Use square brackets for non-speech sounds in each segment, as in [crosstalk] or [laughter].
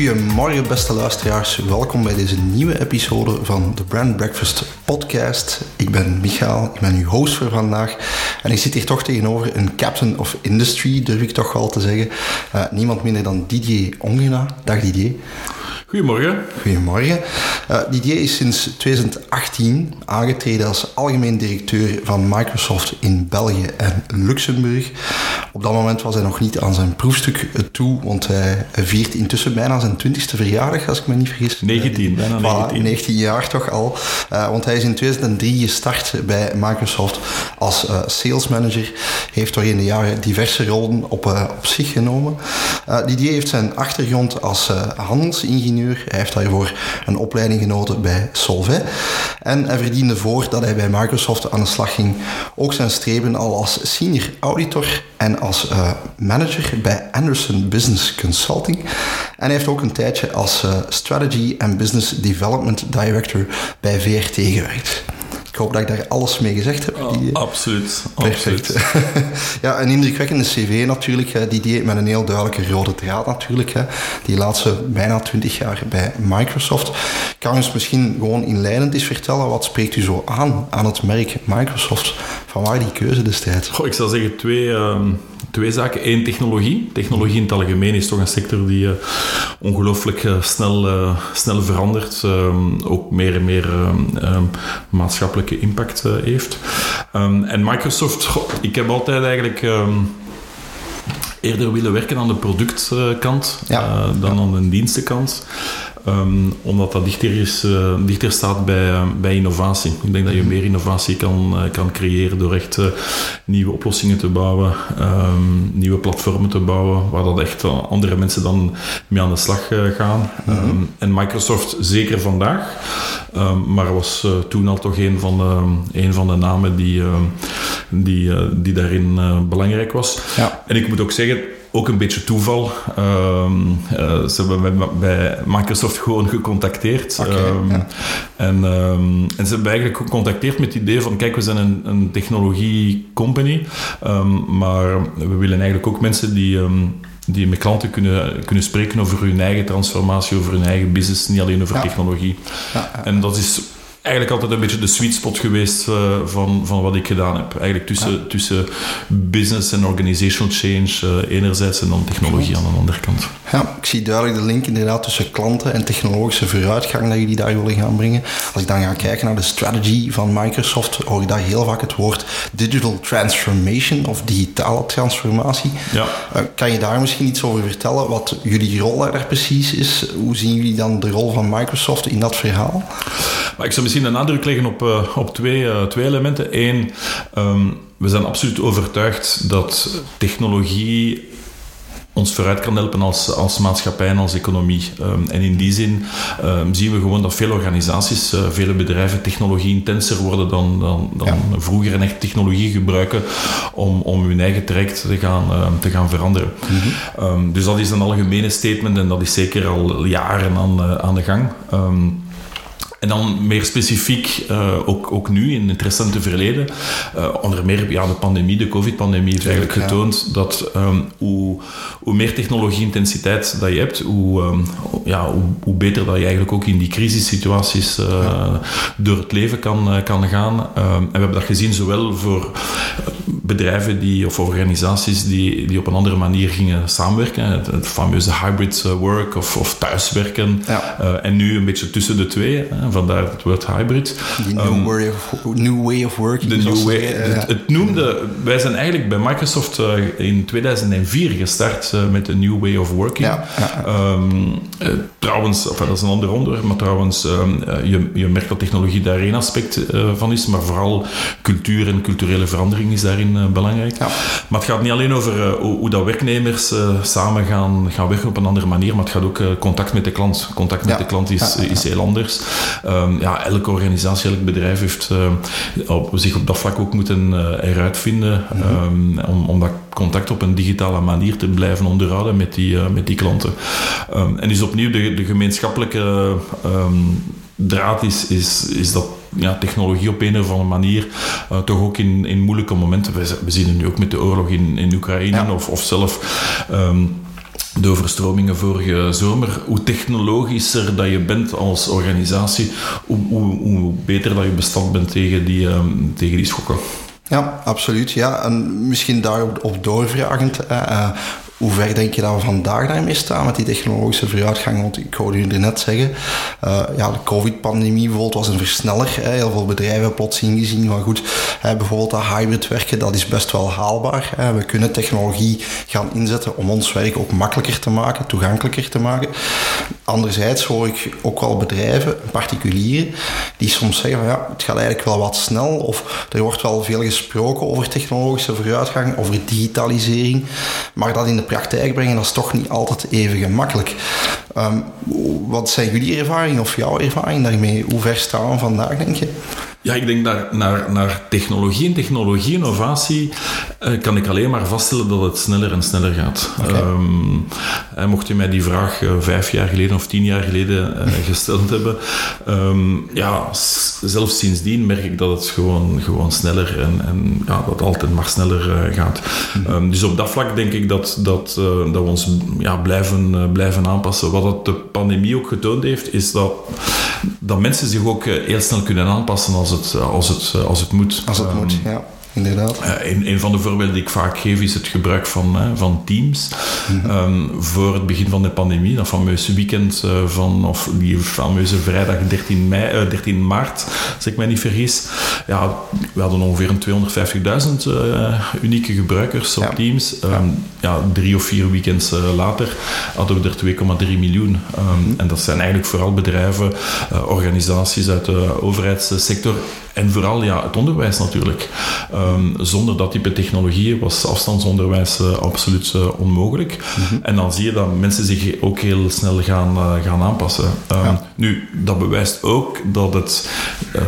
Goedemorgen beste luisteraars, welkom bij deze nieuwe episode van de Brand Breakfast podcast. Ik ben Michael, ik ben uw host voor vandaag en ik zit hier toch tegenover een captain of industry, durf ik toch wel te zeggen. Uh, niemand minder dan Didier Ongena. Dag Didier. Goedemorgen. Goedemorgen. Uh, Didier is sinds 2018 aangetreden als algemeen directeur van Microsoft in België en Luxemburg. Op dat moment was hij nog niet aan zijn proefstuk toe, want hij viert intussen bijna zijn 20ste verjaardag, als ik me niet vergis. 19, bijna 19. 19 jaar toch al. Uh, want hij is in 2003 gestart bij Microsoft als uh, sales manager. Heeft door in de jaren diverse rollen op, op zich genomen. Didier heeft zijn achtergrond als handelsingenieur hij heeft daarvoor een opleiding genoten bij Solvay. En hij verdiende voor dat hij bij Microsoft aan de slag ging ook zijn streven al als senior auditor en als uh, manager bij Anderson Business Consulting. En hij heeft ook een tijdje als uh, Strategy and Business Development Director bij VRT gewerkt. Ik hoop dat ik daar alles mee gezegd heb. Oh, absoluut. Perfect. [laughs] ja, een indrukwekkende cv natuurlijk. Die deed met een heel duidelijke rode draad natuurlijk. Die laatste bijna twintig jaar bij Microsoft. Kan ons misschien gewoon inleidend eens vertellen, wat spreekt u zo aan aan het merk Microsoft? Van waar die keuze destijds? Goh, ik zou zeggen twee... Um twee zaken. Eén, technologie. Technologie in het algemeen is toch een sector die uh, ongelooflijk uh, snel, uh, snel verandert. Ook meer en meer maatschappelijke impact heeft. Um, en Microsoft, ik heb altijd eigenlijk eerder willen werken aan de productkant ja. dan ja. aan de dienstenkant. Um, omdat dat dichter, is, uh, dichter staat bij, uh, bij innovatie. Ik denk dat je meer innovatie kan, uh, kan creëren door echt nieuwe oplossingen te bouwen, um, nieuwe platformen te bouwen, waar dat echt andere mensen dan mee aan de slag gaan. Mm -hmm. um, en Microsoft zeker vandaag, maar was toen al toch een van de, een van de namen die, die, die daarin belangrijk was. Ja. En ik moet ook zeggen, ook een beetje toeval. Um, uh, ze hebben mij bij Microsoft gewoon gecontacteerd. Okay, um, ja. en, um, en ze hebben eigenlijk gecontacteerd met het idee van: kijk, we zijn een, een technologie-company, maar we willen eigenlijk ook mensen die die met klanten kunnen, kunnen spreken over hun eigen transformatie, over hun eigen business, niet alleen over ja. technologie. Ja, ja. En dat is eigenlijk altijd een beetje de sweet spot geweest uh, van, van wat ik gedaan heb. Eigenlijk tussen, ja. tussen business en organizational change uh, enerzijds en dan technologie aan de andere kant. Ja, ik zie duidelijk de link inderdaad tussen klanten en technologische vooruitgang dat jullie daar willen gaan brengen. Als ik dan ga kijken naar de strategy van Microsoft, hoor ik daar heel vaak het woord digital transformation of digitale transformatie. Ja. Uh, kan je daar misschien iets over vertellen, wat jullie rol daar precies is? Hoe zien jullie dan de rol van Microsoft in dat verhaal? Maar ik zou misschien de nadruk leggen op, uh, op twee, uh, twee elementen. Eén, um, we zijn absoluut overtuigd dat technologie ons vooruit kan helpen als, als maatschappij en als economie. Um, en in die zin um, zien we gewoon dat veel organisaties, uh, vele bedrijven technologie intenser worden dan, dan, dan ja. vroeger en echt technologie gebruiken om, om hun eigen traject te gaan, uh, te gaan veranderen. Mm -hmm. um, dus dat is een algemene statement en dat is zeker al jaren aan, uh, aan de gang. En dan meer specifiek, uh, ook, ook nu in het recente verleden, uh, onder meer ja, de pandemie, de COVID-pandemie, heeft eigenlijk ja. getoond dat um, hoe, hoe meer technologie-intensiteit dat je hebt, hoe, um, ja, hoe, hoe, beter dat je eigenlijk ook in die crisissituaties uh, ja. door het leven kan, kan gaan. Um, en we hebben dat gezien zowel voor bedrijven die, of organisaties die, die op een andere manier gingen samenwerken, het, het fameuze hybrid work of, of thuiswerken, en nu een beetje tussen de twee vandaar het woord hybrid. Die new, um, way, of, new way of working. De new way, het, het, noemde, wij zijn eigenlijk bij Microsoft uh, in 2004 gestart uh, met de new way of working. Ja, um, uh, trouwens, dat is een ander onderwerp, maar trouwens, um, je, je merkt dat technologie daar één aspect van is, maar vooral cultuur en culturele verandering is daarin belangrijk. Maar het gaat niet alleen over hoe, hoe, dat werknemers samen gaan, gaan werken op een andere manier, maar het gaat ook contact met de klant. Contact met de klant is, is heel anders. Um, ja, elke organisatie, elk bedrijf heeft uh, op, zich op dat vlak ook moeten uh, eruit vinden um, om, om dat contact op een digitale manier te blijven onderhouden met die, uh, met die klanten. Um, en dus opnieuw de, de gemeenschappelijke draad is, is, is dat ja, technologie op een of andere manier uh, toch ook in, in moeilijke momenten. We, we zien het nu ook met de oorlog in, in Oekraïne ja. of, of zelf. Um, de overstromingen vorige zomer, hoe technologischer dat je bent als organisatie, hoe, hoe, hoe beter dat je bestand bent tegen die, um, tegen die schokken. Ja, absoluut. Ja. En misschien daarop op doorvragend, uh, uh, hoe ver denk je dat we vandaag daarmee staan met die technologische vooruitgang? Want ik hoorde jullie net zeggen, uh, ja, de COVID-pandemie bijvoorbeeld was een versneller. Hè. Heel veel bedrijven plots ingezien van goed, hè, bijvoorbeeld dat hybrid werken, dat is best wel haalbaar. We kunnen technologie gaan inzetten om ons werk ook makkelijker te maken, toegankelijker te maken. Anderzijds hoor ik ook wel bedrijven, particulieren, die soms zeggen van ja, het gaat eigenlijk wel wat snel of er wordt wel veel gesproken over technologische vooruitgang, over digitalisering, maar dat in de praktijk brengen, dat is toch niet altijd even gemakkelijk. Um, wat zijn jullie ervaringen of jouw ervaring daarmee? Hoe ver staan we vandaag, denk je? Ja, ik denk naar, naar, naar technologie en technologie-innovatie uh, kan ik alleen maar vaststellen dat het sneller en sneller gaat. Okay. Um, mocht je mij die vraag uh, vijf jaar geleden of tien jaar geleden uh, [laughs] gesteld hebben, um, ja, zelfs sindsdien merk ik dat het gewoon, gewoon sneller en, en ja, dat altijd maar sneller gaat. Um, dus op dat vlak denk ik dat, dat, dat we ons ja, blijven, blijven aanpassen. Wat de pandemie ook getoond heeft, is dat, dat mensen zich ook heel snel kunnen aanpassen als het, als het, als het moet. Als het moet, ja inderdaad. Uh, een, een, van de voorbeelden die ik vaak geef is het gebruik van, uh, van Teams. Mm -hmm. um, voor het begin van de pandemie, dat fameuze weekend uh, van, of die fameuze vrijdag 13, mei, 13 maart, als ik mij niet vergis. Ja, we hadden ongeveer 250.000 unieke gebruikers op ja. Teams. Um, ja. ja. drie of vier weekends later hadden we er 2,3 miljoen. Um, mm -hmm. En dat zijn eigenlijk vooral bedrijven, organisaties uit de overheidssector en vooral ja, het onderwijs natuurlijk. Um, zonder dat type technologieën was afstandsonderwijs uh, absoluut uh, onmogelijk. Mm -hmm. En dan zie je dat mensen zich ook heel snel gaan, uh, gaan aanpassen. Um, ja. Nu, dat bewijst ook dat het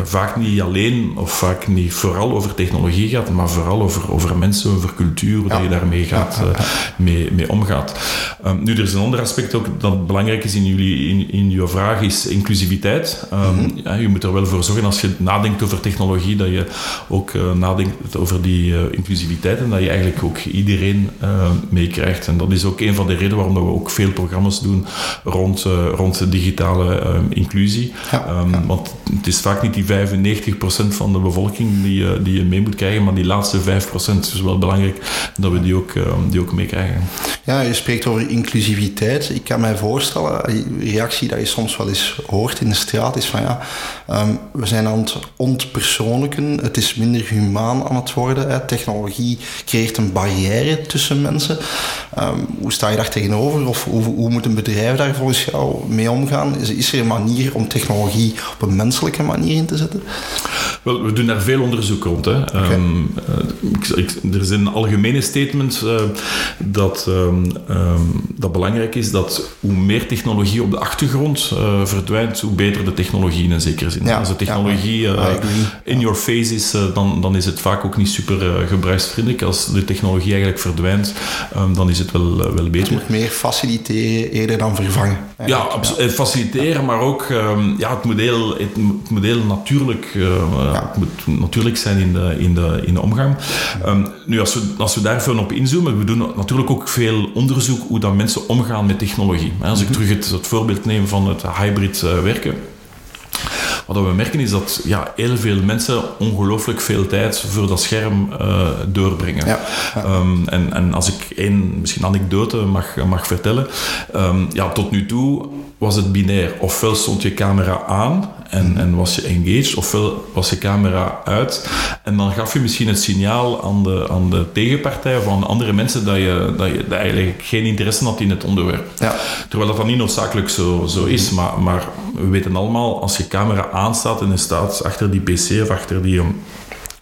vaak niet alleen of vaak niet vooral over technologie gaat, maar vooral over, over mensen, over cultuur, hoe ja. dat je daarmee gaat, ja, mee, mee omgaat. Um, nu, er is een ander aspect ook dat belangrijk is in, jullie, in, in je vraag, is inclusiviteit. Mm -hmm. je moet er wel voor zorgen als je nadenkt over technologie, dat je ook nadenkt over die inclusiviteit en dat je eigenlijk ook iedereen uh, meekrijgt. En dat is ook een van de redenen waarom we ook veel programma's doen rond, rond de digitale inclusie. Ja, um, ja. Want het is vaak niet die 95% van de bevolking die, die je mee moet krijgen, maar die laatste 5%. is wel belangrijk dat we die ook, die ook meekrijgen. Ja, je spreekt over inclusiviteit. Ik kan mij voorstellen, die reactie dat je soms wel eens hoort in de straat is van ja, um, we zijn aan het ontpersoonlijken, het is minder humaan aan het worden. Hè. Technologie creëert een barrière tussen mensen. Um, hoe sta je daar tegenover? Of hoe, hoe, moet een bedrijf daar volgens jou mee omgaan? Is, is er een manier om technologie op een menselijke manier in te zetten? Wel, we doen daar veel onderzoek rond. Hè. Okay. Um, ik, ik, er is een algemene statement uh, dat, um, dat belangrijk is dat hoe meer technologie op de achtergrond uh, verdwijnt, hoe beter de technologie in een zekere zin. Ja, Als de technologie ja, uh, in your face is, dan, dan is het vaak ook niet super gebruiksvriendelijk. Als de technologie eigenlijk verdwijnt, dan is het wel, wel beter. Het moet meer faciliteren eerder dan vervangen. Ja, ja, faciliteren, maar ook ja, het, moet heel, het, heel natuurlijk, ja. het moet natuurlijk zijn in de, in de, in de omgang. Um, nu, als we, als we daar even op inzoomen, we doen natuurlijk ook veel onderzoek hoe dat mensen omgaan met technologie. Als ik terug het, het voorbeeld neem van het hybrid werken wat we merken is dat ja, heel veel mensen ongelooflijk veel tijd voor dat scherm uh, doorbrengen. Ja, ja. Um, en, en als ik één misschien anekdote mag, mag vertellen. Um, ja, tot nu toe was het binair. Ofwel stond je camera aan en, en was je engaged, ofwel was je camera uit. En dan gaf je misschien het signaal aan de, aan de tegenpartij of aan andere mensen dat je, dat je dat eigenlijk geen interesse had in het onderwerp. Ja. Terwijl dat dan niet noodzakelijk zo, zo is. Maar, maar we weten allemaal, als je camera aanstaat en je staat achter die pc of achter die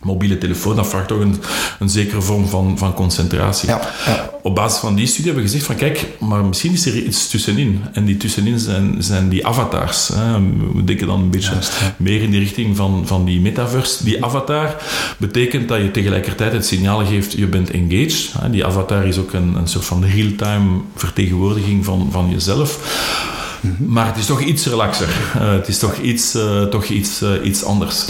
mobiele telefoon, dat vraagt toch een, een zekere vorm van, van concentratie. Ja, ja. Op basis van die studie hebben we gezegd van kijk, maar misschien is er iets tussenin. En die tussenin zijn, zijn die avatars. Hè. We denken dan een beetje meer in de richting van, van die metaverse. Die avatar betekent dat je tegelijkertijd het signaal geeft, je bent engaged. Hè. Die avatar is ook een, een soort van real-time vertegenwoordiging van, van jezelf. Maar het is toch iets relaxer. Uh, het is toch iets, uh, toch iets, uh, iets anders.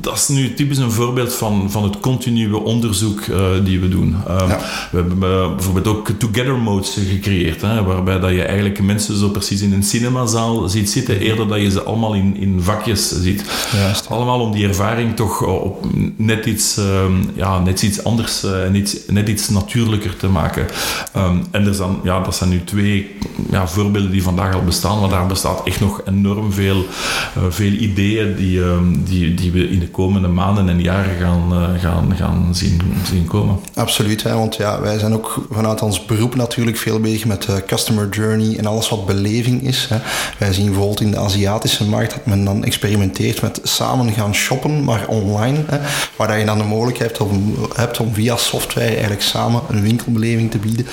Dat is nu typisch een voorbeeld van, van het continue onderzoek die we doen. Ja. We hebben bijvoorbeeld ook together modes gecreëerd, hè, waarbij dat je eigenlijk mensen zo precies in een cinemazaal ziet zitten, eerder dat je ze allemaal in, in vakjes ziet. Juist. Allemaal om die ervaring toch op net iets, ja, net iets anders en iets, net iets natuurlijker te maken. Um, en er zijn, ja, dat zijn nu twee ja, voorbeelden die vandaag al bestaan maar daar bestaat echt nog enorm veel, uh, veel ideeën die, uh, die, die we in de komende maanden en jaren gaan, uh, gaan, gaan zien, zien komen. Absoluut, hè, want ja, wij zijn ook vanuit ons beroep natuurlijk veel bezig met customer journey en alles wat beleving is. Hè. Wij zien bijvoorbeeld in de Aziatische markt dat men dan experimenteert met samen gaan shoppen, maar online. Hè, waar je dan de mogelijkheid hebt om, hebt om via software eigenlijk samen een winkelbeleving te bieden.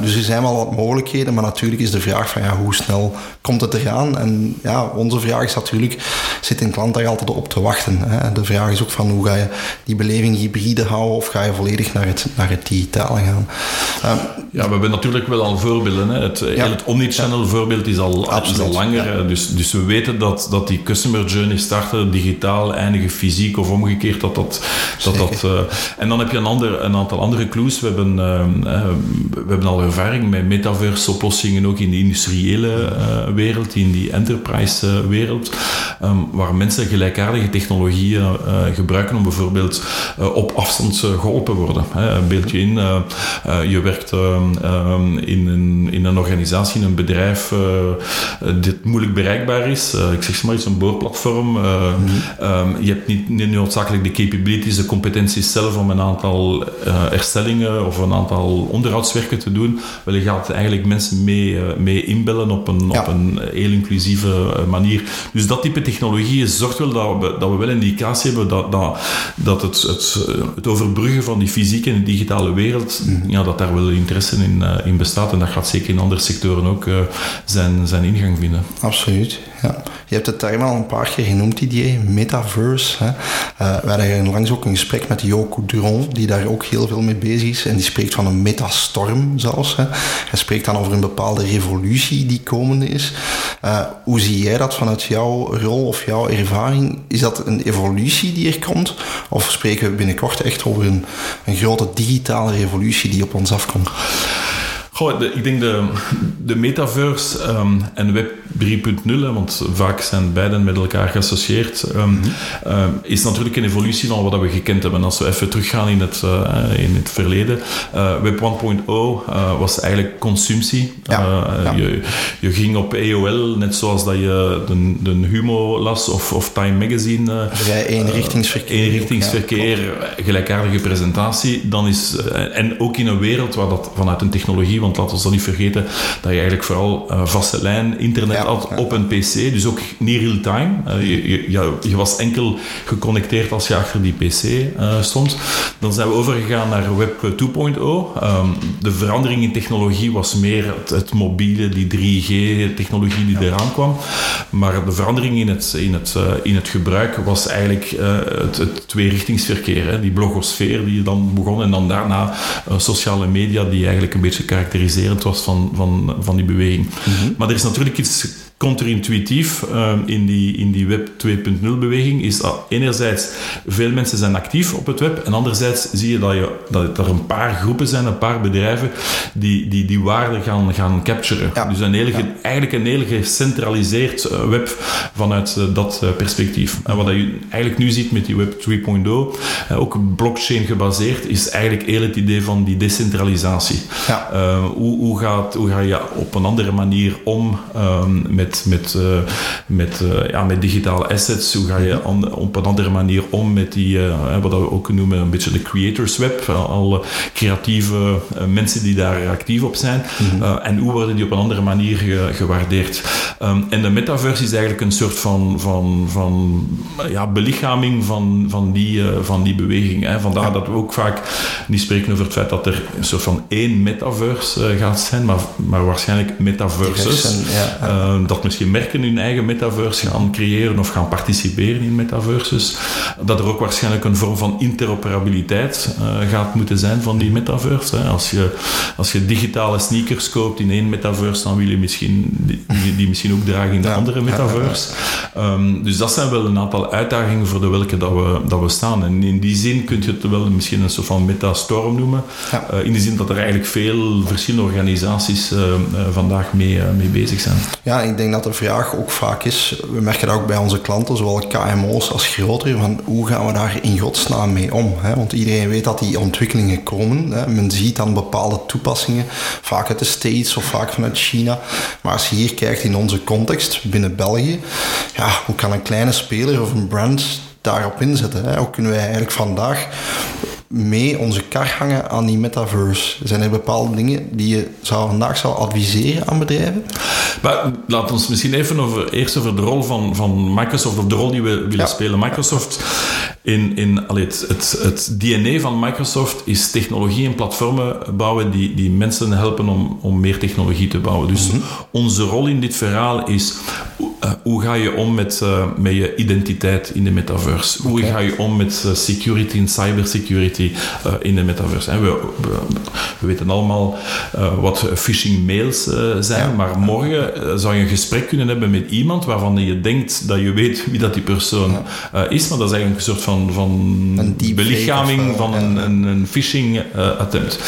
dus er zijn wel wat mogelijkheden, maar natuurlijk is de vraag van ja, hoe snel komt het eraan? En ja, onze vraag is natuurlijk, zit een klant daar altijd op te wachten? Hè? De vraag is ook van, hoe ga je die beleving hybride houden of ga je volledig naar het, naar het digitale gaan? Um, ja, we hebben natuurlijk wel al voorbeelden. Hè? Het, ja. het omnichannel ja. voorbeeld is al, is al langer. Ja. Dus, dus we weten dat, dat die customer journey starten digitaal, eindigen fysiek of omgekeerd. Dat dat, dat, dat, uh, en dan heb je een, ander, een aantal andere clues. We hebben, uh, we hebben al ervaring met metaverse oplossingen ook in de industriële wereld, in die enterprise wereld, um, waar mensen gelijkaardige technologieën uh, gebruiken om bijvoorbeeld uh, op afstand geholpen worden. Hè. Een beeldje in, je werkt um, in, een, in een organisatie, in een bedrijf dit moeilijk bereikbaar is. ik zeg maar iets, een boorplatform. Mm -hmm. je hebt niet, niet noodzakelijk de capabilities, de competenties zelf om een aantal herstellingen of een aantal onderhoudswerken te doen. Wel, je gaat eigenlijk mensen mee, mee inbellen op een, ja. Op een heel inclusieve eh, manier. Dus dat type technologie zorgt wel dat we, dat we wel een indicatie hebben dat, dat, dat het, het, het overbruggen van die fysieke en digitale wereld, mm. ja, dat daar wel interesse in, uh, in bestaat. En dat gaat zeker in andere sectoren ook zijn, zijn ingang vinden. Absoluut. Je hebt het term al een paar keer genoemd, idee, metaverse. Hè. Uh, we hadden langs ook een gesprek met Joko Duron, die daar ook heel veel mee bezig is. En die spreekt van een metastorm zelfs. Hè. Hij spreekt dan over een bepaalde revolutie die komende is. Uh, hoe zie jij dat vanuit jouw rol of jouw ervaring? Is dat een evolutie die er komt? Of spreken we binnenkort echt over een, een grote digitale revolutie die op ons afkomt? Goh, de, ik denk de, de metaverse um, en web 3.0, want vaak zijn beiden met elkaar geassocieerd, um, mm -hmm. um, is natuurlijk een evolutie van wat we gekend hebben. Als we even teruggaan in het, uh, in het verleden, uh, web 1.0 uh, was eigenlijk consumptie. Ja, ja. Je, je ging op AOL, net zoals dat je de, de Humo las of, of Time Magazine. Vrij eenrichtingsverkeer. Eenrichtingsverkeer, gelijkaardige presentatie. Dan is, en ook in een wereld waar dat vanuit een technologie want laten we dat niet vergeten dat je eigenlijk vooral uh, vaste lijn internet ja, had ja. op een PC, dus ook niet real-time. Uh, je, je, je, was enkel geconnecteerd als je achter die PC uh, stond. Dan zijn we overgegaan naar Web 2.0. Um, de verandering in technologie was meer het, het mobiele, die 3G-technologie die ja. eraan kwam. Maar de verandering in het, in het, in het gebruik was eigenlijk het, het tweerichtingsverkeer. Hè. Die blogosfeer die dan begon en dan daarna sociale media die eigenlijk een beetje karakteriseerde karakteriserend was van, van, van die beweging. Mm -hmm. Maar er is natuurlijk iets counterintuïtief um, in, die, in die Web 2.0 beweging is dat enerzijds veel mensen zijn actief op het web en anderzijds zie je dat, je, dat er een paar groepen zijn, een paar bedrijven die die, die waarde gaan, gaan capturen. Ja. Dus een hele, ja. eigenlijk een heel gecentraliseerd uh, web vanuit uh, dat uh, perspectief. En wat je eigenlijk nu ziet met die Web 3.0, ook blockchain gebaseerd, is eigenlijk heel het idee van die decentralisatie. Ja. hoe, hoe, gaat, hoe ga je op een andere manier om um, met met, met, met, ja, met digitale assets? Hoe ga je op een andere manier om met die, wat we ook noemen, een beetje de creators web, alle creatieve mensen die daar actief op zijn. Mhm. en hoe worden die op een andere manier gewaardeerd? Ehm, en de metaverse is eigenlijk een soort van, van, van ja, belichaming van, van, die, van die beweging. Hè. Vandaar dat we ook vaak niet spreken over het feit dat er een soort van één metaverse uh, gaat zijn, maar, maar waarschijnlijk metaverses. Ja, uh, dat misschien merken hun eigen metaverse gaan creëren of gaan participeren in metaverses. Dat er ook waarschijnlijk een vorm van interoperabiliteit uh, gaat moeten zijn van die metaverse. Hè. Als, je, als je digitale sneakers koopt in één metaverse, dan wil je misschien die, die misschien ook dragen in de andere metaverse. Um, dus dat zijn wel een aantal uitdagingen voor de welke dat we, dat we staan. En in die zin kun je het wel misschien een soort van metastorm noemen. Uh, in de zin dat er eigenlijk veel verschillende organisaties uh, uh, vandaag mee, mee bezig zijn. Ja, ik denk dat de vraag ook vaak is, we merken dat ook bij onze klanten, zowel KMO's als grotere, van hoe gaan we daar in godsnaam mee om? Hè? Want iedereen weet dat die ontwikkelingen komen. Hè? Men ziet dan bepaalde toepassingen, vaak uit de States of vaak vanuit China. Maar als je hier kijkt in onze context binnen België, ja, hoe kan een kleine speler of een brand daarop inzetten? Hè? Hoe kunnen wij eigenlijk vandaag mee onze kar hangen aan die metaverse? Zijn er bepaalde dingen die je zou, vandaag zou adviseren aan bedrijven? Maar laat ons misschien even over, eerst over de rol van, van Microsoft, of de rol die we willen spelen. Microsoft, in, in allee, het, het, het, DNA van Microsoft is technologie en platformen bouwen die, die mensen helpen om, om meer technologie te bouwen. Dus mhm. onze rol in dit verhaal is uh, hoe ga je om met, uh, met je identiteit in de metaverse? Hoe ga je om met uh, security en cybersecurity in de metaverse? We, we, we, weten allemaal wat phishing mails zijn, maar morgen zou je een gesprek kunnen hebben met iemand waarvan je denkt dat je weet wie dat die persoon is, maar dat is eigenlijk een soort van, van een belichaming van een, een, een, phishing attempt.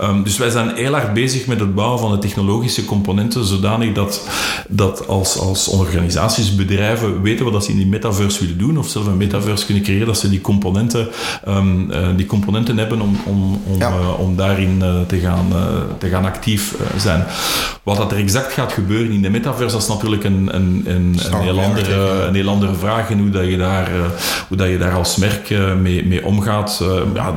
Um, dus wij zijn heel erg bezig met het bouwen van de technologische componenten, zodanig dat, dat als, als organisaties, bedrijven weten wat ze in die metaverse willen doen, of zelf een metaverse kunnen creëren, dat ze die componenten, um, uh, die componenten hebben om, om, om, ja. uh, om daarin uh, te, gaan, te gaan actief zijn. Wat dat er exact gaat gebeuren in de metaverse, dat is natuurlijk een, een, een, een, heel, andere, een heel andere vraag en hoe, dat je, daar, hoe dat je daar als merk mee, mee omgaat. ja,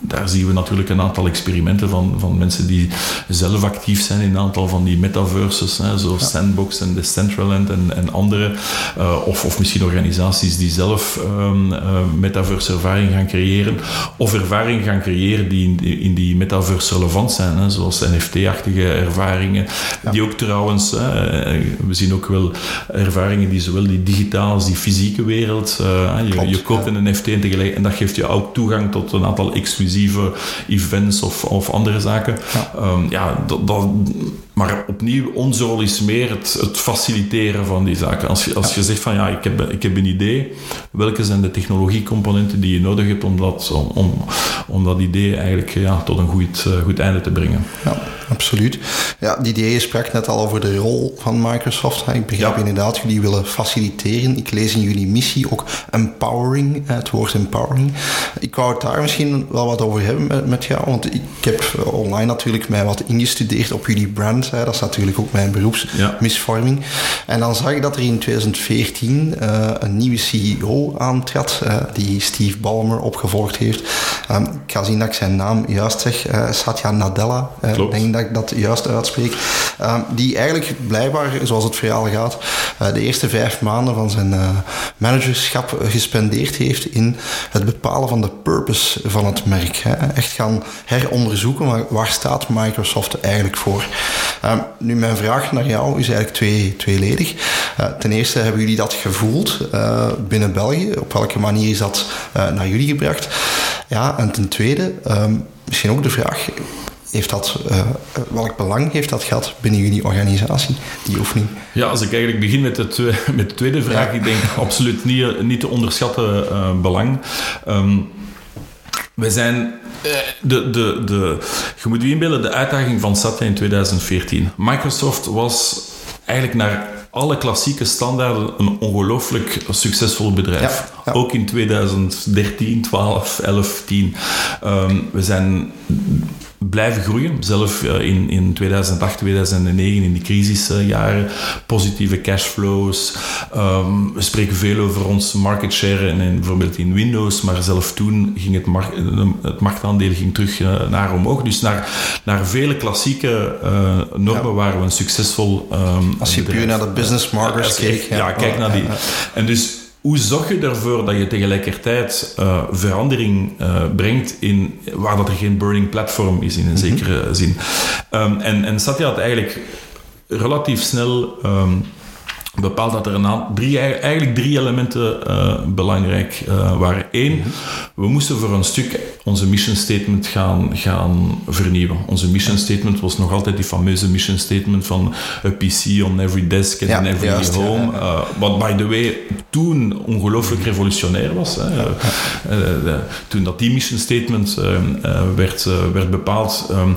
daar zien we natuurlijk een aantal experimenten van, van mensen die zelf actief zijn in een aantal van die metaverses, hè, zoals ja. Sandbox en Decentraland en, en andere. Of, of misschien organisaties die zelf um, metaverse ervaring gaan creëren. Of ervaringen gaan creëren die in die, in die metaverse relevant zijn. Hè, zoals NFT-achtige ervaringen. Ja. Die ook trouwens, uh, we zien ook wel ervaringen die zowel die digitale als die fysieke wereld. je, Klopt, je, koopt ja. een NFT en tegelijk. En dat geeft je ook toegang tot een aantal exclusieve events of, of andere zaken. Ja, um, ja dat, dat maar opnieuw, onze rol is meer het, het faciliteren van die zaken. Als je, als je zegt van ja, ik heb, ik heb een idee, welke zijn de technologiecomponenten die je nodig hebt om dat, om, om, om dat idee eigenlijk ja, tot een goed, uh, goed einde te brengen? Ja absoluut. Ja, die idee sprak net al over de rol van Microsoft. Ik begrijp ja. inderdaad, jullie willen faciliteren. Ik lees in jullie missie ook empowering, het woord empowering. Ik wou het daar misschien wel wat over hebben met, jou, want ik heb online natuurlijk mij wat ingestudeerd op jullie brand. Dat is natuurlijk ook mijn beroepsmisvorming. Ja. En dan zag ik dat er in 2014 uh, een nieuwe CEO aantrad, uh, die Steve Ballmer opgevolgd heeft. Um, ik ga zien dat ik zijn naam juist zeg. Uh, Satya Nadella, denk dat ik dat juist uitspreek. Uh, die eigenlijk blijkbaar, zoals het verhaal gaat, de eerste vijf maanden van zijn managerschap gespendeerd heeft in het bepalen van de purpose van het merk. Hè. Echt gaan heronderzoeken, waar, waar staat Microsoft eigenlijk voor? Ehm, nu, mijn vraag naar jou is eigenlijk twee, tweeledig. Eh, ten eerste, hebben jullie dat gevoeld binnen België? Op welke manier is dat naar jullie gebracht? Ja, en ten tweede, um, misschien ook de vraag heeft dat, welk belang heeft dat gehad binnen jullie organisatie, die oefening? Ja, als ik eigenlijk begin met de, [laughs] met de tweede vraag, ja. ik denk absoluut niet, niet te onderschatten belang. Um, wij zijn de, de, de, je moet je inbeelden, de uitdaging van Satya in 2014. Microsoft was eigenlijk naar alle klassieke standaarden een ongelooflijk succesvol bedrijf. Ja, ja. Ook in 2013, 12, 11, 10. Um, we zijn blijven groeien. Zelf in, in 2008, 2009, in die crisisjaren, positieve cashflows. Um, we spreken veel over ons market share en, bijvoorbeeld in Windows, maar zelf toen ging het, markt, het marktaandeel ging terug naar omhoog. Dus naar, naar vele klassieke normen waren we een succesvol. Um, Als je puur naar de business markers keek. Ja, kijk naar die. En dus hoe zorg je ervoor dat je tegelijkertijd uh, verandering uh, brengt in waar dat er geen burning platform is in een mhm. zekere zin? Um, en, en Satya had eigenlijk relatief snel um, bepaald dat er een drie, eigenlijk drie elementen uh, belangrijk uh, waren. Eén, mhm. we moesten voor een stuk onze mission statement gaan, gaan vernieuwen. Onze mission statement was nog altijd die fameuze mission statement van a PC on every desk and in every home. Uh, wat, by the way, toen ongelooflijk revolutionair was. Hè. De, toen dat die mission statement werd, werd bepaald, um,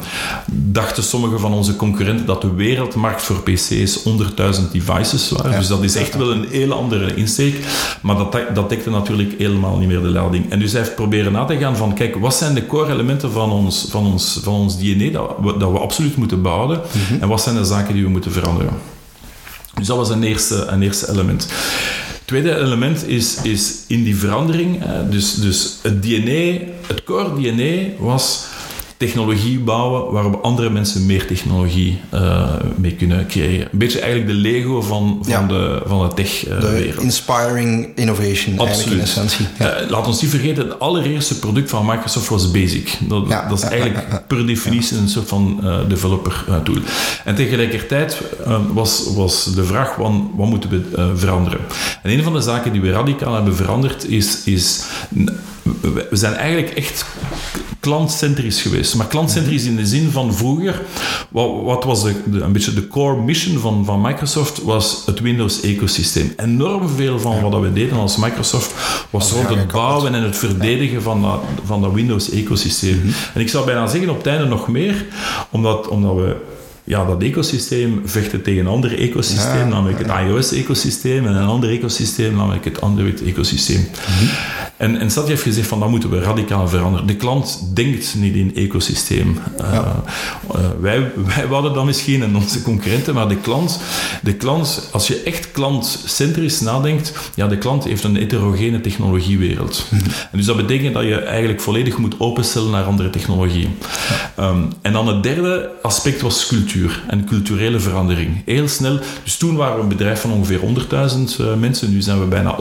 dachten sommige van onze concurrenten dat de wereldmarkt voor PC's 100.000 devices waren. Dus dat is echt wel een heel andere insteek. Maar dat, dat dekte natuurlijk helemaal niet meer de lading. En dus hij heeft proberen na te gaan van, kijk, wat zijn de core elementen van ons, van ons, van ons DNA dat we, dat we absoluut moeten behouden? Mhm. En wat zijn de zaken die we moeten veranderen? Dus dat was een eerste, een eerste element. Het tweede element is, is in die verandering, dus, dus het DNA, het core DNA was technologie bouwen waarop andere mensen meer technologie uh, mee kunnen creëren. Een beetje eigenlijk de Lego van, van, de, van de tech-wereld. Uh, inspiring innovation, Absoluut. in essentie. Ja. Uh, laat ons niet vergeten, het allereerste product van Microsoft was Basic. Dat, dat is eigenlijk per definitie een soort van developer tool. En tegelijkertijd was, was de vraag, van, wat moeten we veranderen? En een van de zaken die we radicaal hebben veranderd is... is we zijn eigenlijk echt klantcentrisch geweest. Maar klantcentrisch in de zin van vroeger, wat, wat was de, een beetje de core mission van, van Microsoft, was het Windows-ecosysteem. Enorm veel van wat we deden als Microsoft was rond het bouwen en het verdedigen van dat, van dat Windows-ecosysteem. Mhm. En ik zou bijna zeggen op het einde nog meer, omdat, omdat we ja, dat ecosysteem vechten tegen een ander ecosysteem, namelijk het iOS-ecosysteem, en een ander ecosysteem, namelijk het Android-ecosysteem. Mhm. En, en Satya heeft gezegd van dat moeten we radicaal veranderen. De klant denkt niet in ecosysteem. Uh, uh, wij, wij hadden dan misschien en onze concurrenten, maar de klant, de klant, als je echt klantcentrisch nadenkt, ja, de klant heeft een heterogene technologiewereld. Mhm. En dus dat betekent dat je eigenlijk volledig moet openstellen naar andere technologieën. Um, en dan het derde aspect was cultuur en culturele verandering. Heel snel. Dus toen waren we een bedrijf van ongeveer 100.000 uh, mensen. Nu zijn we bijna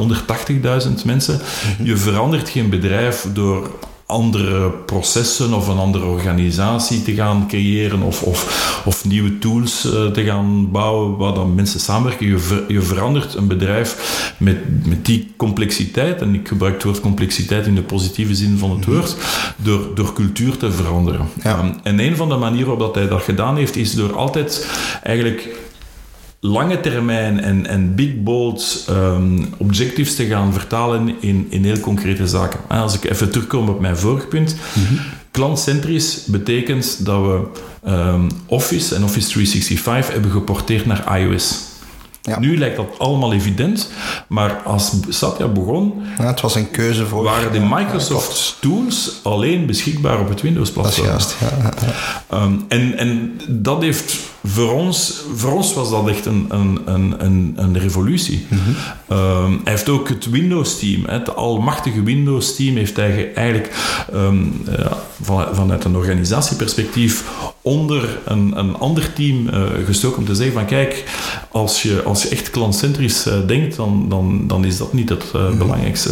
180.000 mensen. Mhm. Je verandert geen bedrijf door andere processen of een andere organisatie te gaan creëren of, of, of nieuwe tools uh, te gaan bouwen waar dan mensen samenwerken. Je, ver, je verandert een bedrijf met, met die complexiteit, en ik gebruik het woord complexiteit in de positieve zin van het mhm. woord, door, door cultuur te veranderen. Ja. Um, en een van de manieren waarop hij dat gedaan heeft, is door altijd eigenlijk lange termijn en, en big bold um, objectives te gaan vertalen in, in heel concrete zaken. Als ik even terugkom op mijn vorige punt. Mm Klantcentrisch betekent dat we um, Office en Office 365 hebben geporteerd naar iOS. Ja. Nu lijkt dat allemaal evident, maar als Satya begon... Ja, het was een keuze voor... Waren de Microsoft tools alleen beschikbaar op het Windows-platform. Dat is juist, ja. Um, en, en dat heeft voor ons, voor ons was dat echt een, een, een, een revolutie. Mm -hmm. hij heeft ook het Windows-team, het almachtige Windows-team, heeft hij eigenlijk um, van, vanuit een organisatieperspectief onder een, een ander team uh, gestoken om te zeggen van kijk, als je, als je echt klantcentrisch uh, denkt, dan, dan, dan is dat niet het uh, mm -hmm. belangrijkste.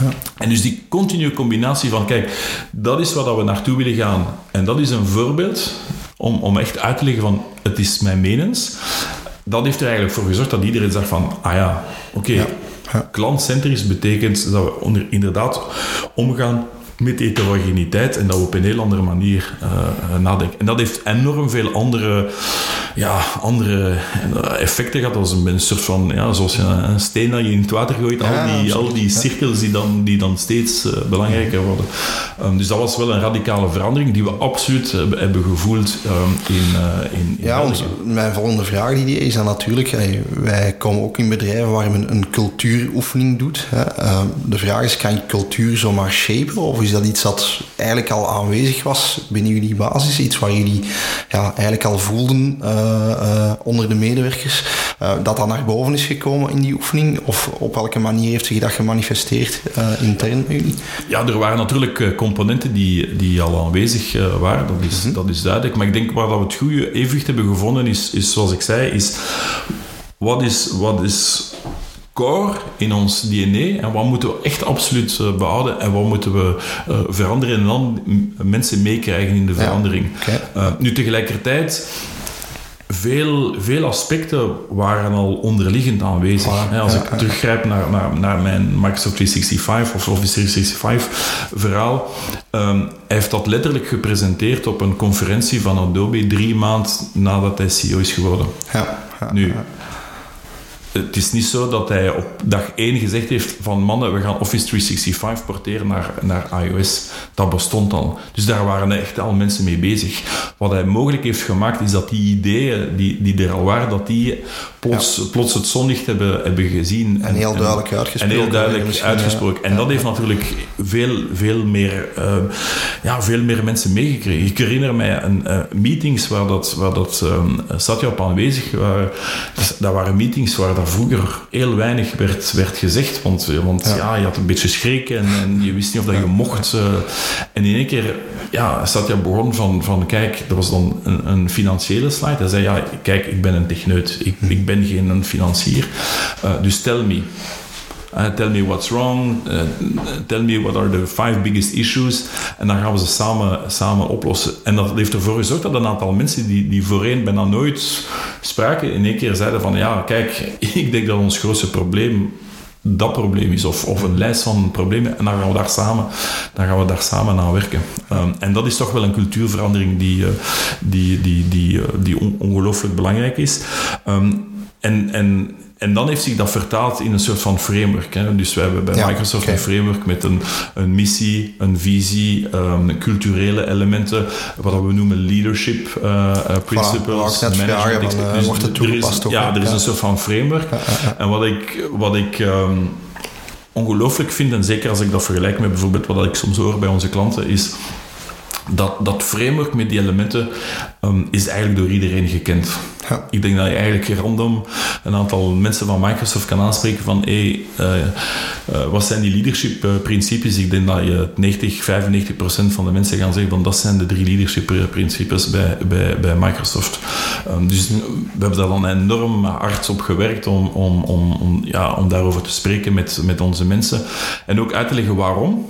Ja. En dus die continue combinatie van, kijk, dat is waar we naartoe willen gaan. En dat is een voorbeeld om, om echt uit te leggen van, het is mijn menens. Dat heeft er eigenlijk voor gezorgd dat iedereen zegt van, ah ja, oké, okay, ja. klantcentrisch betekent dat we onder, inderdaad omgaan met heterogeniteit en dat we op een heel andere manier uh, nadenken. En dat heeft enorm veel andere, ja, andere effecten gehad. Als een, soort van, ja, zoals je een steen dat je in het water gooit, al die, al die cirkels die dan, die dan steeds uh, belangrijker worden. Um, dus dat was wel een radicale verandering die we absoluut hebben, hebben gevoeld um, in, uh, in, in, Ja, want mijn volgende vraag die is dan natuurlijk, hey, wij komen ook in bedrijven waar men een cultuuroefening doet. Hè. Uh, de vraag is, kan je cultuur zomaar shapen of is dat iets dat eigenlijk al aanwezig was binnen jullie basis? Iets waar jullie ja, eigenlijk al voelden onder de medewerkers? dat dat naar boven is gekomen in die oefening? Of op welke manier heeft zich dat gemanifesteerd intern bij jullie? Ja, er waren natuurlijk componenten die, die al aanwezig waren. Dat is, mhm. dat is duidelijk. Maar ik denk waar dat we het goede evenwicht hebben gevonden is, is zoals ik zei, is wat is, wat is core in ons DNA en wat moeten we echt absoluut uh, behouden en wat moeten we uh, veranderen en dan mensen meekrijgen in de verandering. Uh, nu tegelijkertijd veel, veel aspecten waren al onderliggend aanwezig. als ik teruggrijp naar, naar, naar mijn Microsoft 365 of Office 365 verhaal, um, hij heeft dat letterlijk gepresenteerd op een conferentie van Adobe drie maanden nadat hij CEO is geworden. Ja, nu, het is niet zo dat hij op dag 1 gezegd heeft van mannen, we gaan Office 365 porteren naar, naar iOS. Dat bestond al. Dus daar waren echt al mensen mee bezig. Wat hij mogelijk heeft gemaakt, is dat die ideeën die, die er al waren, dat die plots, plots het zonlicht hebben, hebben gezien. En, heel duidelijk uitgesproken. En heel duidelijk uitgesproken. En dat heeft natuurlijk veel, veel, meer, uh, ja, veel meer mensen meegekregen. Ik herinner mij een, uh, meetings waar, dat, waar dat, um, Satya op aanwezig waren. Dat waren meetings waar daar vroeger heel weinig werd, werd gezegd. Want, want ja. je had een beetje schrik en, en je wist niet of dat je mocht. Uh, en in één keer ja, Satya begon van, van kijk, dat was dan een, een financiële slide. Hij zei, ja, kijk, ik ben een techneut. Ik, ik ben geen financier. Uh, dus tell me. Uh, tell me what's wrong. Uh, tell me what are the five biggest issues. En dan gaan we ze samen, samen oplossen. En dat heeft ervoor gezorgd dat een aantal mensen die, die voorheen bijna nooit spraken, in één keer zeiden van ja, kijk, [laughs] ik denk dat ons grootste probleem dat probleem is, of, of een lijst van problemen, en dan gaan we daar samen, dan gaan we daar samen aan werken. Um, en dat is toch wel een cultuurverandering die, uh, die, die, die, uh, die on ongelooflijk belangrijk is. Um, en, en en dan heeft zich dat vertaald in een soort van framework. Hè. Dus we hebben bij Microsoft een framework met een, een missie, een visie, um, culturele elementen, wat we noemen leadership uh, principles, voilà, management. Van, uh, wordt het toegepast er, Ja, er is een soort van framework. En wat ik, wat ik um, ongelooflijk vind, en zeker als ik dat vergelijk met bijvoorbeeld wat ik soms hoor bij onze klanten, is dat, dat framework met die elementen um, is eigenlijk door iedereen gekend. Ja. Ik denk dat je eigenlijk random een aantal mensen van Microsoft kan aanspreken van hey, uh, uh, wat zijn die leadership uh, principes? Ik denk dat je 90, 95 procent van de mensen gaan zeggen van dat zijn de drie leadership principes bij, bij, bij Microsoft. Um, dus we hebben daar dan enorm hard op gewerkt om, om, om, om, ja, om daarover te spreken met, met onze mensen en ook uit te leggen waarom.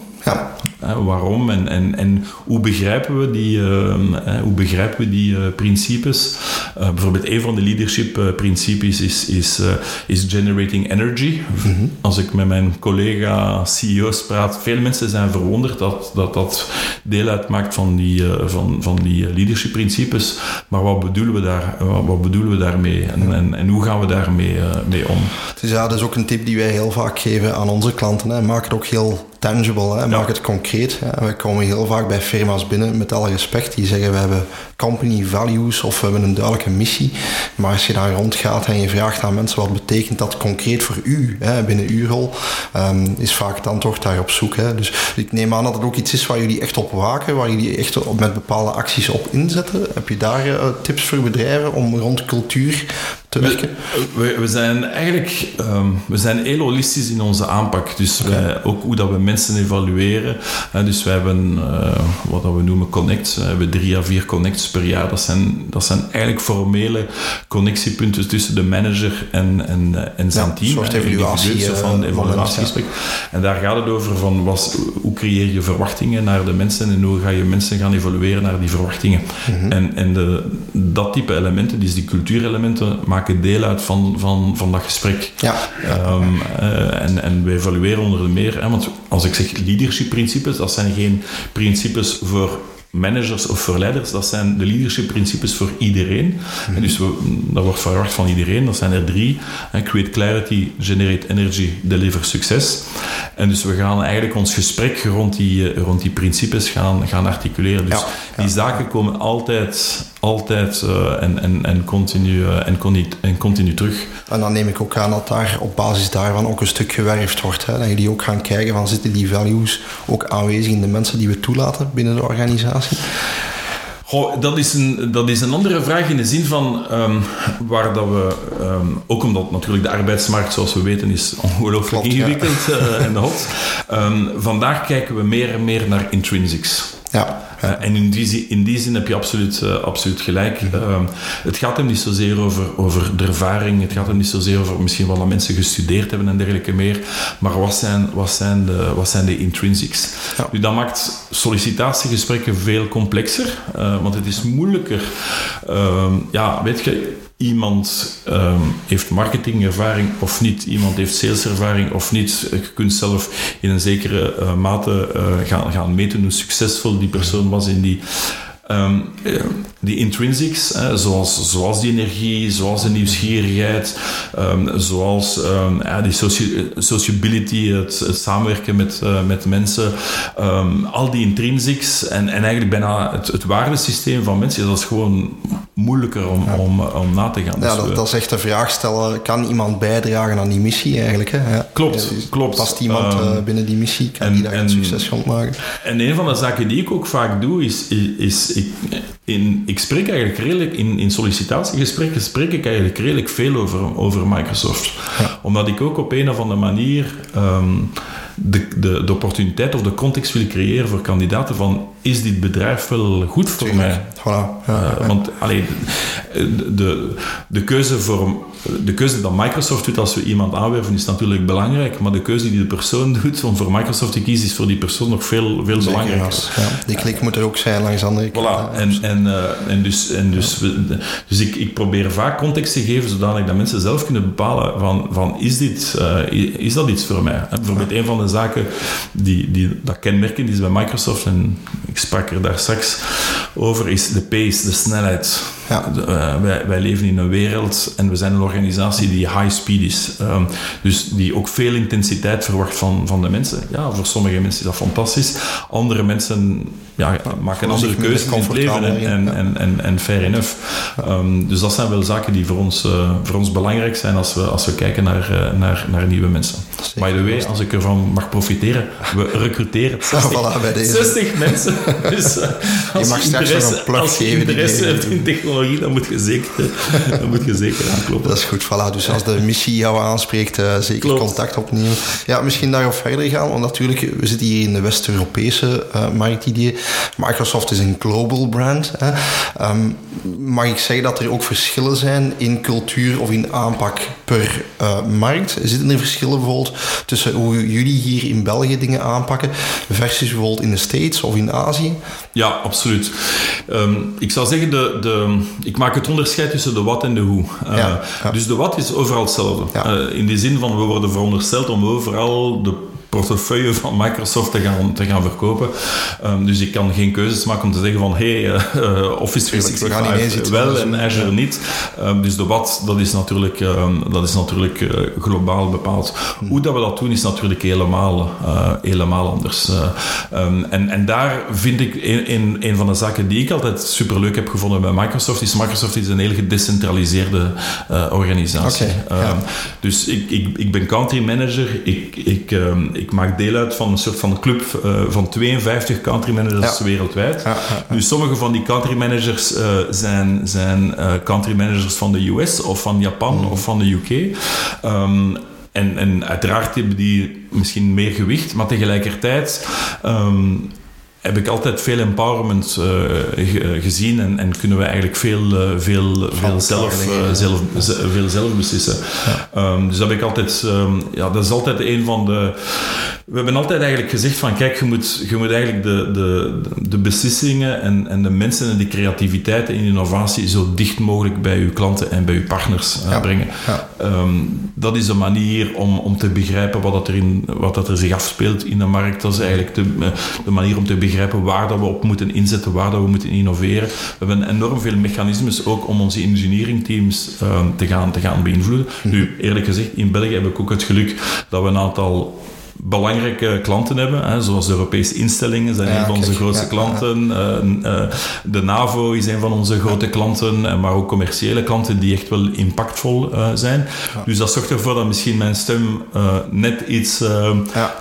Ja. waarom en, en, en hoe begrijpen we die, uh, hoe begrijpen we die uh, principes? Bijvoorbeeld een van de leadership principes is, is, is generating energy. Mhm. Als ik met mijn collega CEO's praat, veel mensen zijn verwonderd dat dat, dat deel uitmaakt van die, van, van die leadership principes. Maar wat bedoelen we, daar, wat bedoelen we daarmee en, en, en hoe gaan we daarmee mee om? Dus ja, dat is ook een tip die wij heel vaak geven aan onze klanten. Hè. Maak het ook heel tangible, hè? maak het concreet. Hè? We komen heel vaak bij firma's binnen, met alle respect, die zeggen we hebben company values of we hebben een duidelijke missie. Maar als je daar rondgaat en je vraagt aan mensen wat betekent dat concreet voor u hè, binnen uw rol, um, is vaak het antwoord daar op zoek. Hè? Dus ik neem aan dat het ook iets is waar jullie echt op waken, waar jullie echt op, met bepaalde acties op inzetten. Heb je daar uh, tips voor bedrijven om rond cultuur te werken? We, we, zijn eigenlijk um, we zijn heel holistisch in onze aanpak. Dus okay. wij, ook hoe dat we mensen evalueren. Dus wij hebben uh, wat we noemen connects. We hebben drie à vier connects per jaar. Dat zijn, dat zijn eigenlijk formele connectiepunten tussen de manager en, en, en zijn ja, team. Soort evaluatie, van evaluatiegesprek. En daar gaat het over van was, hoe creëer je verwachtingen naar de mensen en hoe ga je mensen gaan evalueren naar die verwachtingen. Mm -hmm. En, en de, dat type elementen, dus die cultuurelementen, maken deel uit van, van, van dat gesprek. Ja. Um, uh, en, en we evalueren onder de meer, hè, want als ik zeg leadership principes, dat zijn geen principes voor managers of voor leiders, dat zijn de leadership principes voor iedereen. Mm -hmm. dus we, dat wordt verwacht van iedereen. Dat zijn er drie. Create clarity, generate energy, deliver succes. En dus we gaan eigenlijk ons gesprek rond die, rond die principes gaan, gaan articuleren. Dus ja, die zaken komen altijd altijd en, en, en, continu, en, en continu terug. En dan neem ik ook aan dat daar op basis daarvan ook een stuk gewerfd wordt. Hè? Dat jullie ook gaan kijken van zitten die values ook aanwezig in de mensen die we toelaten binnen de organisatie? Goh, dat, is een, dat is een andere vraag in de zin van um, waar dat we, um, ook omdat natuurlijk de arbeidsmarkt, zoals we weten, is ongelooflijk ingewikkeld ja. uh, en hot. Um, vandaag kijken we meer en meer naar intrinsics. Ja. Uh, en in die, in die zin heb je absoluut, uh, absoluut gelijk. Uh, het gaat hem niet zozeer over, over de ervaring, het gaat hem niet zozeer over misschien wel dat mensen gestudeerd hebben en dergelijke meer, maar wat zijn, wat zijn, de, wat zijn de intrinsics? Ja. Nu, dat maakt sollicitatiegesprekken veel complexer, want het is moeilijker. Ehm, ja, weet je, iemand um, heeft marketingervaring of niet, iemand heeft saleservaring of niet. Je kunt zelf in een zekere uh, mate uh, gaan, gaan meten hoe succesvol die persoon was in die Um, die intrinsics, zoals, zoals die energie, zoals de nieuwsgierigheid, um, zoals ja, die soci sociability, het, samenwerken met, met mensen, al die intrinsics en, en eigenlijk bijna het, het waardesysteem van mensen, dat is gewoon moeilijker om, ja. om, om na te gaan. Ja, dus dat, dat, is echt de vraag stellen, kan iemand bijdragen aan die missie eigenlijk? Hè? Ja. Klopt, klopt. Past iemand uh, binnen die missie, kan en, die daar een succes van maken? En een van de zaken die ik ook vaak doe, is, is ik, in, ik spreek eigenlijk redelijk, in, in sollicitatiegesprekken spreek ik eigenlijk redelijk veel over, over Microsoft. Ja. Omdat ik ook op een of andere manier um, de, de, de opportuniteit of de context wil creëren voor kandidaten van is dit bedrijf wel goed voor Tuurlijk. mij? Voilà. Ja, ja. Uh, want alleen de, de, keuze voor, de keuze dat Microsoft doet als we iemand aanwerven is natuurlijk belangrijk, maar de keuze die de persoon [laughs] doet om voor Microsoft te kiezen is voor die persoon nog veel, veel belangrijker. Ja. Die klik moet er ook zijn langs de andere kant. Voilà. En, en, uh, en dus, en dus, dus ik, ik probeer vaak context te geven zodanig dat mensen zelf kunnen bepalen van, van is, dit, uh, is dat iets voor mij? Bijvoorbeeld een van de zaken die, die dat kenmerken is bij Microsoft en ik sprak er daar straks over, is de pace, de snelheid. Ja. Uh, wij, wij, leven in een wereld en we zijn een organisatie die high speed is. Um, dus die ook veel intensiteit verwacht van, van de mensen. Ja, voor sommige mensen is dat fantastisch. Andere mensen ja, maken andere keuzes in het leven en, en, en, en, en fair enough. Um, dus dat zijn wel zaken die voor ons, uh, voor ons belangrijk zijn als we, als we kijken naar, uh, naar, naar nieuwe mensen. By the way, als ik ervan mag profiteren, we [laughs] recruteren 60, voilà, bij deze. 60 mensen. [laughs] Dus als je mag straks nog een plug als je geven. interesse hebt in technologie, dan moet je zeker, [laughs] dan moet je zeker aankloppen. Dat is goed, voilà. Dus als de missie jou aanspreekt, uh, zeker Klopt. contact opnemen. Ja, misschien daarop verder gaan, want natuurlijk, we zitten hier in de West-Europese uh, marktidee. Microsoft is een global brand. Hè. Um, mag ik zeggen dat er ook verschillen zijn in cultuur of in aanpak per uh, markt? Zitten er verschillen bijvoorbeeld tussen hoe jullie hier in België dingen aanpakken versus bijvoorbeeld in de States of in Azië? Ja, absoluut. Um, ik zou zeggen, de, de, ik maak het onderscheid tussen de wat en de hoe. Uh, ja, ja. Dus de wat is overal hetzelfde. Ja. Uh, in de zin van, we worden verondersteld om overal de portefeuille van Microsoft te gaan, te gaan verkopen. Um, dus ik kan geen keuzes maken om te zeggen van hey, uh, Office 365 wel en Azure niet. Um, dus de wat, dat is natuurlijk, um, dat is natuurlijk uh, globaal bepaald. Hmm. Hoe dat we dat doen is natuurlijk helemaal, uh, helemaal anders. en, en daar vind ik een, een, een van de zaken die ik altijd superleuk heb gevonden bij Microsoft, is Microsoft is een heel gedecentraliseerde organisatie. Okay, ja. Dus ik, ik, ik ben country manager, ik, ik ik maak deel uit van een soort van club uh, van 52 country managers ja. wereldwijd. Ja, ja, dus sommige van die country managers uh, zijn, zijn uh, country managers van de US of van Japan mm. of van de UK. Um, en, en uiteraard hebben die misschien meer gewicht, maar tegelijkertijd um, heb ik altijd veel empowerment uh, gezien en, en, kunnen we eigenlijk veel, uh, veel, veel, zelf, zelf, veel zelf beslissen. Ja. Um, dus dat heb ik altijd, um, ja, dat is altijd een van de. We hebben altijd eigenlijk gezegd van kijk, je moet, je moet eigenlijk de, de, de beslissingen en, en de mensen en de creativiteit en innovatie zo dicht mogelijk bij uw klanten en bij uw partners ja. brengen. Ja. Um, dat is een manier om, om te begrijpen wat, dat er in, wat dat er zich afspeelt in de markt. Dat is eigenlijk de, de manier om te begrijpen waar dat we op moeten inzetten, waar dat we moeten innoveren. We hebben enorm veel mechanismes ook om onze engineering teams um, te, gaan, te gaan beïnvloeden. Mhm. Nu, eerlijk gezegd, in België heb ik ook het geluk dat we een aantal belangrijke klanten hebben, hè, zoals de Europese instellingen zijn een van onze grootste klanten. de NAVO is een van onze grote klanten, maar ook commerciële klanten die echt wel impactvol zijn. Dus dat zorgt ervoor dat misschien mijn stem net iets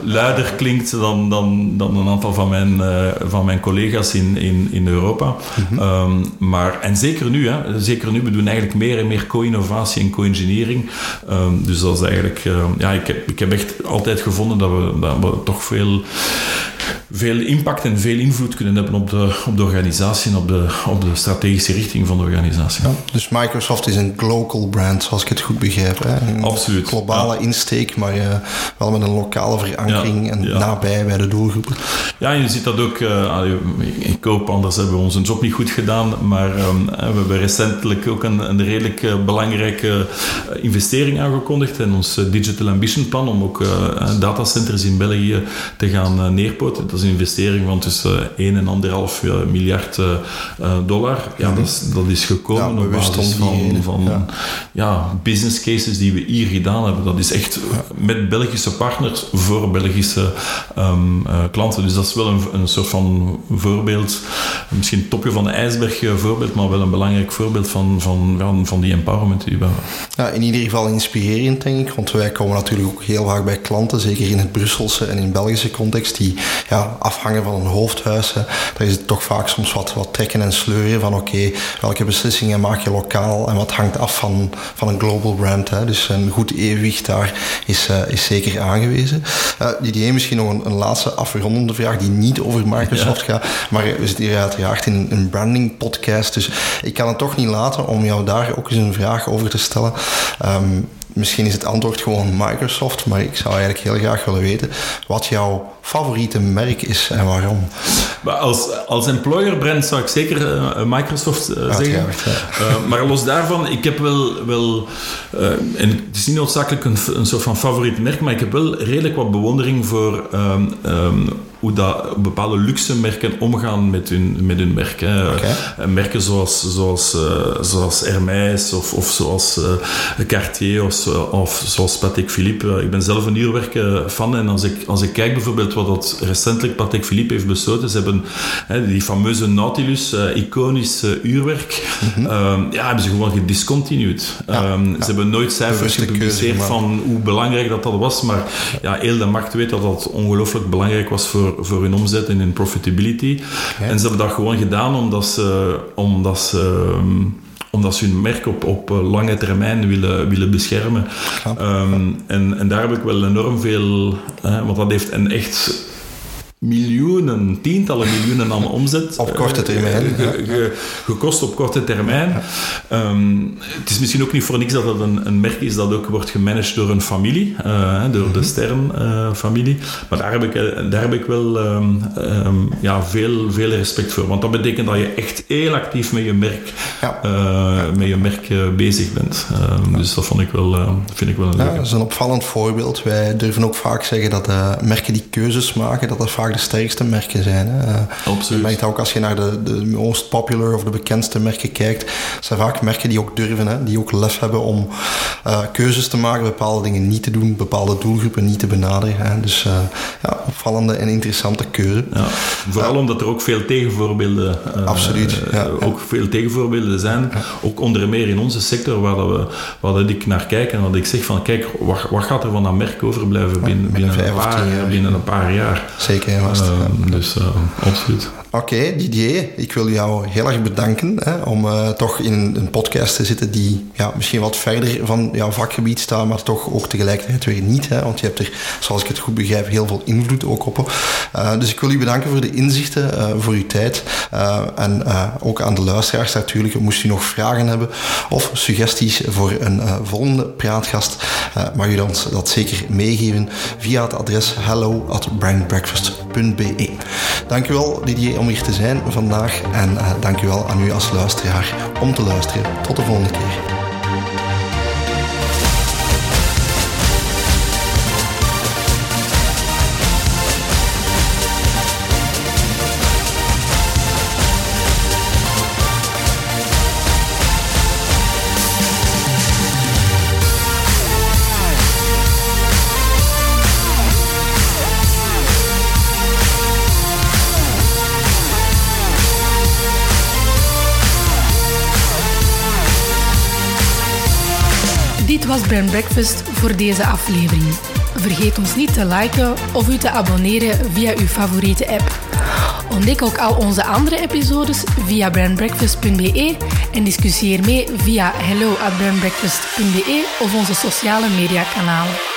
luider klinkt dan, dan, dan een aantal van mijn, van mijn collega's in, in, in Europa. Mhm. Ehm, maar, en zeker nu, hè, zeker nu, we doen eigenlijk meer en meer co-innovatie en co-engineering. Ehm, dus dat is eigenlijk, ehm, ja, ik heb, ik heb echt altijd gevonden dat we, dat we toch veel veel impact en veel invloed kunnen hebben op de, op de organisatie en op de, op de strategische richting van de organisatie. Ja, dus Microsoft is een global brand, zoals ik het goed begrijp. Hè? Een Absoluut. globale insteek, maar uh, wel met een lokale verankering en nabij bij de doelgroepen. Ja, je ziet dat ook. Uh, ik hoop, anders hebben we onze job niet goed gedaan, maar um, we hebben recentelijk ook een, een redelijk uh, belangrijke investering aangekondigd in ons Digital Ambition Plan om ook datacenters in België te gaan neerpoten is een investering van tussen 1 en 1,5 miljard eh, eh, dollar. Ja, dat, is, dat is gekomen op basis van, van ja. business cases die we hier gedaan hebben. Dat is echt met Belgische partners voor Belgische um, uh, klanten. Dus dat is wel een, een soort van voorbeeld, misschien het topje van de ijsberg voorbeeld, maar wel een belangrijk voorbeeld van, van, van, van die empowerment die we hebben. Ja, in ieder geval inspirerend, denk ik. Want wij komen natuurlijk ook heel vaak bij klanten, zeker in het Brusselse en in Belgische context, die ja, afhangen van een hoofdhuis. Hè. Daar is het toch vaak soms wat, wat trekken en sleuren van oké, welke beslissingen maak je lokaal en wat hangt af van, van een global brand. Hè. Dus een goed evenwicht daar is, uh, is zeker aangewezen. Uh, Didier, misschien nog een, een, laatste afrondende vraag die niet over Microsoft gaat, maar we zitten hier uiteraard in een branding podcast, dus ik kan het toch niet laten om jou daar ook eens een vraag over te stellen. Um, misschien is het antwoord gewoon Microsoft, maar ik zou eigenlijk heel graag willen weten wat jouw favoriete merk is en waarom. Maar als, als employer brand zou ik zeker uh, Microsoft uh, zeggen. Uh, maar los daarvan, ik heb wel, wel en het is niet noodzakelijk een, een soort van favoriet merk, maar ik heb wel redelijk wat bewondering voor um, um, hoe dat bepaalde luxe merken omgaan met hun, met hun merk. Hè. Okay. Merken zoals, zoals, uh, zoals Hermès of, of zoals uh, Cartier of, of zoals Patek Philippe. Ik ben zelf een uurwerken fan en als ik, als ik kijk bijvoorbeeld wat dat recentelijk Patek Philippe heeft besloten, ze hebben hè, die fameuze Nautilus, uh, iconisch uurwerk, mm -hmm. ja, hebben ze gewoon gediscontinued. Ja, um, ja. Ze hebben nooit cijfers gepubliceerd van hoe belangrijk dat, dat was, maar ja, heel de markt weet dat dat ongelooflijk belangrijk was voor voor, hun omzet en hun profitability. En ze hebben dat gewoon gedaan omdat ze, omdat ze um, omdat ze hun merk op, op eh, lange termijn willen, willen beschermen. Um, en, en daar heb ik wel enorm veel... Uh, want dat heeft een echt miljoenen, tientallen miljoenen aan omzet. Op korte termijn. Uh, gekost op korte termijn. Um, het is misschien ook niet voor niks dat het een, een, merk is dat ook wordt gemanaged door een familie, uh, door de mhm. Stern-familie. maar daar heb ik, daar heb ik wel um, um, ja, veel, veel respect voor. Want dat betekent dat je echt heel actief met je merk, ja. uh, met je merk bezig bent. Dus dat vond ik wel, vind ik wel een ja, Dat is een opvallend voorbeeld. Wij durven ook vaak zeggen dat merken die keuzes maken, dat dat vaak de sterkste merken zijn. Hè. Absoluut. Je merkt ook als je naar de, de most popular of de bekendste merken kijkt, zijn vaak merken die ook durven, hè, die ook lef hebben om uh, keuzes te maken, bepaalde dingen niet te doen, bepaalde doelgroepen niet te benaderen. Hè. Dus uh, ja, opvallende en interessante keuze. Ja, vooral uh, omdat er ook veel tegenvoorbeelden, absoluut, ja, ook veel tegenvoorbeelden zijn, ook onder meer in onze sector, waar, dat we, waar dat ik naar kijk en wat ik zeg van, kijk, wat, wat gaat er van dat merk overblijven binnen, binnen, binnen, een, paar, binnen een paar jaar? Zeker uh, dus uh, absoluut. Oké, Didier, ik wil jou heel erg bedanken hè, om uh, toch in een podcast te zitten die ja, misschien wat verder van jouw vakgebied staat, maar toch ook tegelijkertijd weer niet. Hè, want je hebt er, zoals ik het goed begrijp, heel veel invloed ook op. Uh, dus ik wil u bedanken voor de inzichten, uh, voor uw tijd. en ook aan de luisteraars natuurlijk. Moest u nog vragen hebben of suggesties voor een volgende praatgast, mag u dan dat zeker meegeven via het adres hello at brandbreakfast.be. Dankjewel Didier om hier te zijn vandaag. En uh, dankjewel aan u als luisteraar om te luisteren. Tot de volgende keer. Was Brand Breakfast voor deze aflevering. Vergeet ons niet te liken of u te abonneren via uw favoriete app. Ontdek ook al onze andere episodes via brandbreakfast.be en discussieer mee via hello@brandbreakfast.be of onze sociale mediakanalen.